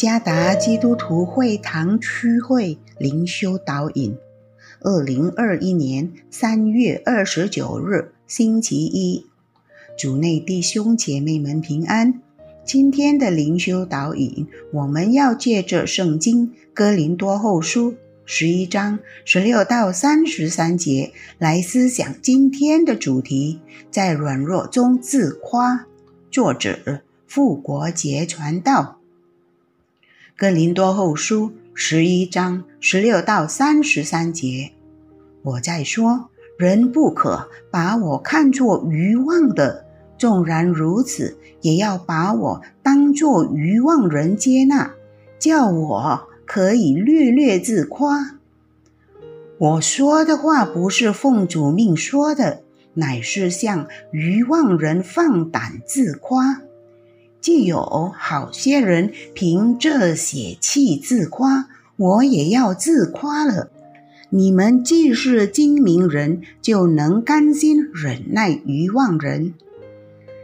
加达基督徒会堂区会灵修导引，二零二一年三月二十九日，星期一，主内弟兄姐妹们平安。今天的灵修导引，我们要借着圣经哥林多后书十一章十六到三十三节来思想今天的主题：在软弱中自夸。作者复国节传道。哥林多后书十一章十六到三十三节，我在说，人不可把我看作愚妄的；纵然如此，也要把我当作愚妄人接纳，叫我可以略略自夸。我说的话不是奉主命说的，乃是向愚妄人放胆自夸。既有好些人凭这血气自夸，我也要自夸了。你们既是精明人，就能甘心忍耐愚妄人。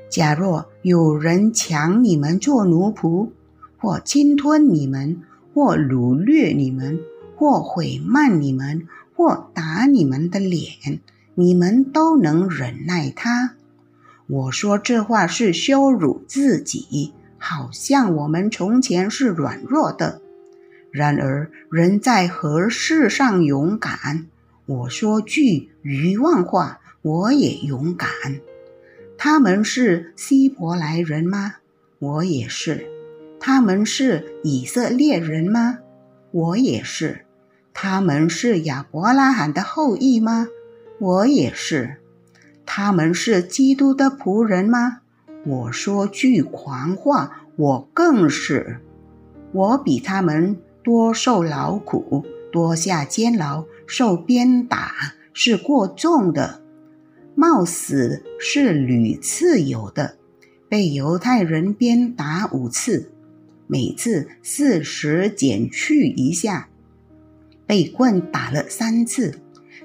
假若有人抢你们做奴仆，或侵吞你们，或掳掠你们，或毁慢你们，或打你们的脸，你们都能忍耐他。我说这话是羞辱自己，好像我们从前是软弱的。然而人在何事上勇敢？我说句愚妄话，我也勇敢。他们是希伯来人吗？我也是。他们是以色列人吗？我也是。他们是亚伯拉罕的后裔吗？我也是。他们是基督的仆人吗？我说句狂话，我更是。我比他们多受劳苦，多下监牢，受鞭打是过重的，冒死是屡次有的。被犹太人鞭打五次，每次四十减去一下；被棍打了三次，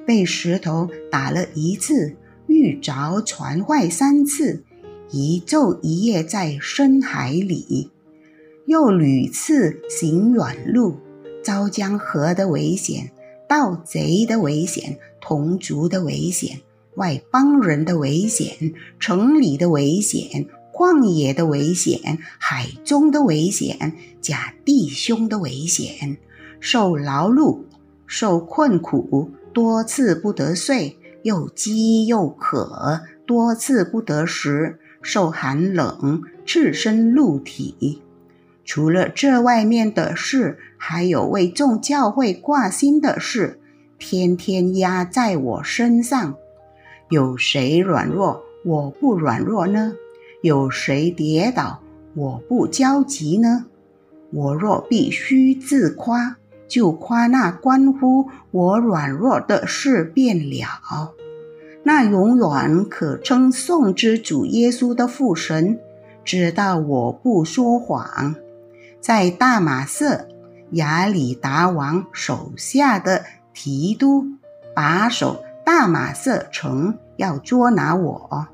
被石头打了一次。遇着船坏三次，一昼一夜在深海里，又屡次行远路，遭江河的危险，盗贼的危险，同族的危险，外邦人的危险，城里的危险，旷野的危险，海中的危险，假弟兄的危险，受劳碌，受困苦，多次不得睡。又饥又渴，多次不得食，受寒冷，赤身露体。除了这外面的事，还有为众教会挂心的事，天天压在我身上。有谁软弱，我不软弱呢？有谁跌倒，我不焦急呢？我若必须自夸。就夸那关乎我软弱的事变了，那永远可称颂之主耶稣的父神，知道我不说谎。在大马色亚里达王手下的提督把守大马色城，要捉拿我，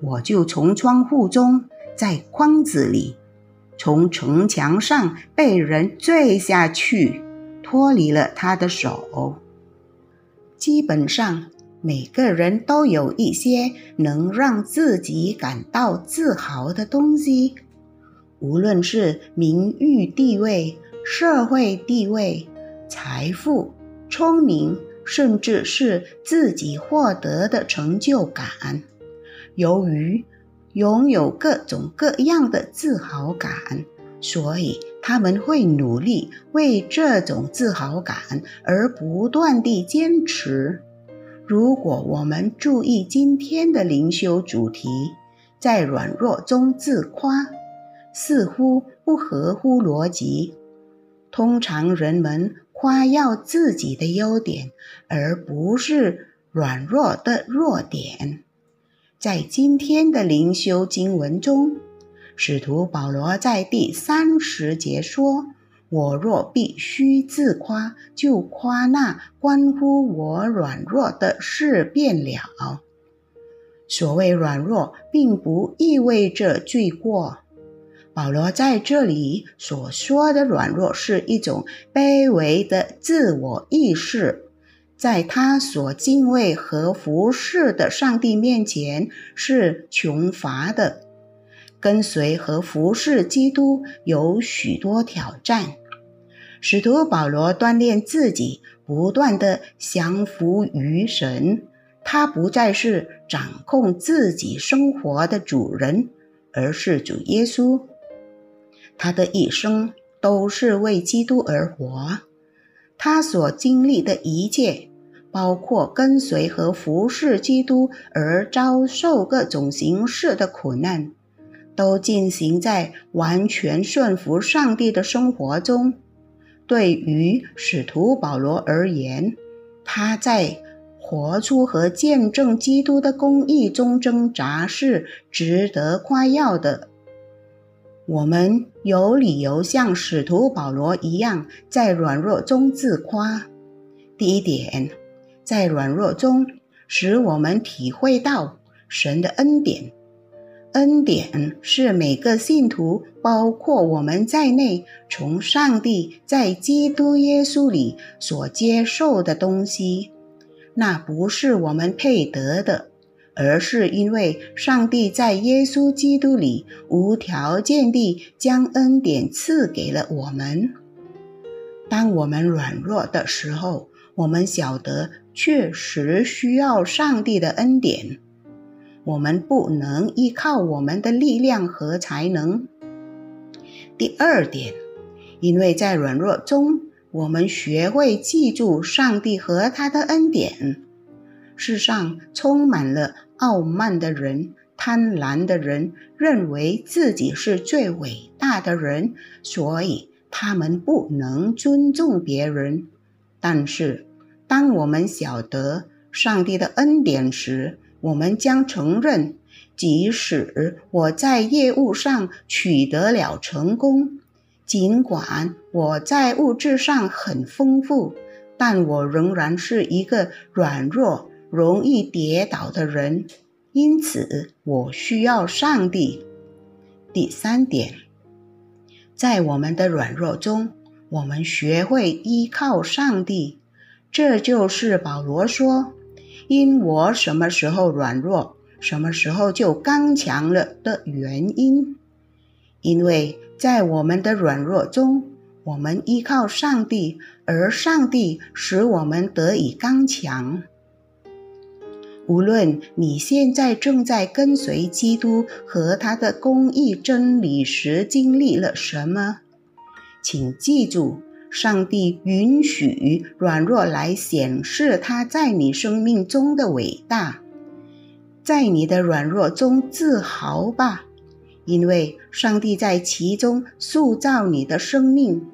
我就从窗户中，在筐子里，从城墙上被人坠下去。脱离了他的手。基本上，每个人都有一些能让自己感到自豪的东西，无论是名誉、地位、社会地位、财富、聪明，甚至是自己获得的成就感。由于拥有各种各样的自豪感。所以他们会努力为这种自豪感而不断地坚持。如果我们注意今天的灵修主题，在软弱中自夸，似乎不合乎逻辑。通常人们夸耀自己的优点，而不是软弱的弱点。在今天的灵修经文中。使徒保罗在第三十节说：“我若必须自夸，就夸那关乎我软弱的事变了。”所谓软弱，并不意味着罪过。保罗在这里所说的软弱，是一种卑微的自我意识，在他所敬畏和服侍的上帝面前是穷乏的。跟随和服侍基督有许多挑战。使徒保罗锻炼自己，不断的降服于神。他不再是掌控自己生活的主人，而是主耶稣。他的一生都是为基督而活。他所经历的一切，包括跟随和服侍基督而遭受各种形式的苦难，都进行在完全顺服上帝的生活中。对于使徒保罗而言，他在活出和见证基督的公义中挣扎是值得夸耀的。我们有理由像使徒保罗一样，在软弱中自夸。第一点，在软弱中，使我们体会到神的恩典。恩典是每个信徒，包括我们在内，从上帝在基督耶稣里所接受的东西。那不是我们配得的，而是因为上帝在耶稣基督里无条件地将恩典赐给了我们。当我们软弱的时候，我们晓得确实需要上帝的恩典。我们不能依靠我们的力量和才能。第二点，因为在软弱中，我们学会记住上帝和他的恩典。世上充满了傲慢的人、贪婪的人，认为自己是最伟大的人，所以他们不能尊重别人。但是，当我们晓得上帝的恩典时，我们将承认，即使我在业务上取得了成功，尽管我在物质上很丰富，但我仍然是一个软弱、容易跌倒的人。因此，我需要上帝。第三点，在我们的软弱中，我们学会依靠上帝。这就是保罗说。因我什么时候软弱，什么时候就刚强了的原因。因为在我们的软弱中，我们依靠上帝，而上帝使我们得以刚强。无论你现在正在跟随基督和他的公义真理时经历了什么，请记住。上帝允许软弱来显示他在你生命中的伟大，在你的软弱中自豪吧，因为上帝在其中塑造你的生命。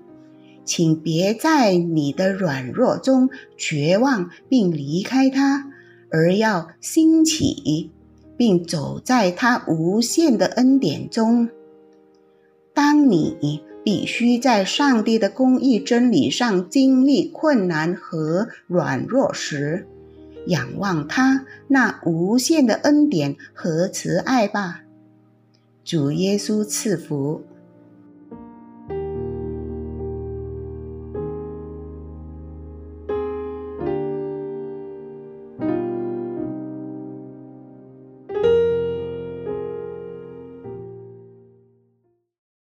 请别在你的软弱中绝望并离开他，而要兴起，并走在他无限的恩典中。当你。必须在上帝的公义真理上经历困难和软弱时，仰望他那无限的恩典和慈爱吧。主耶稣赐福。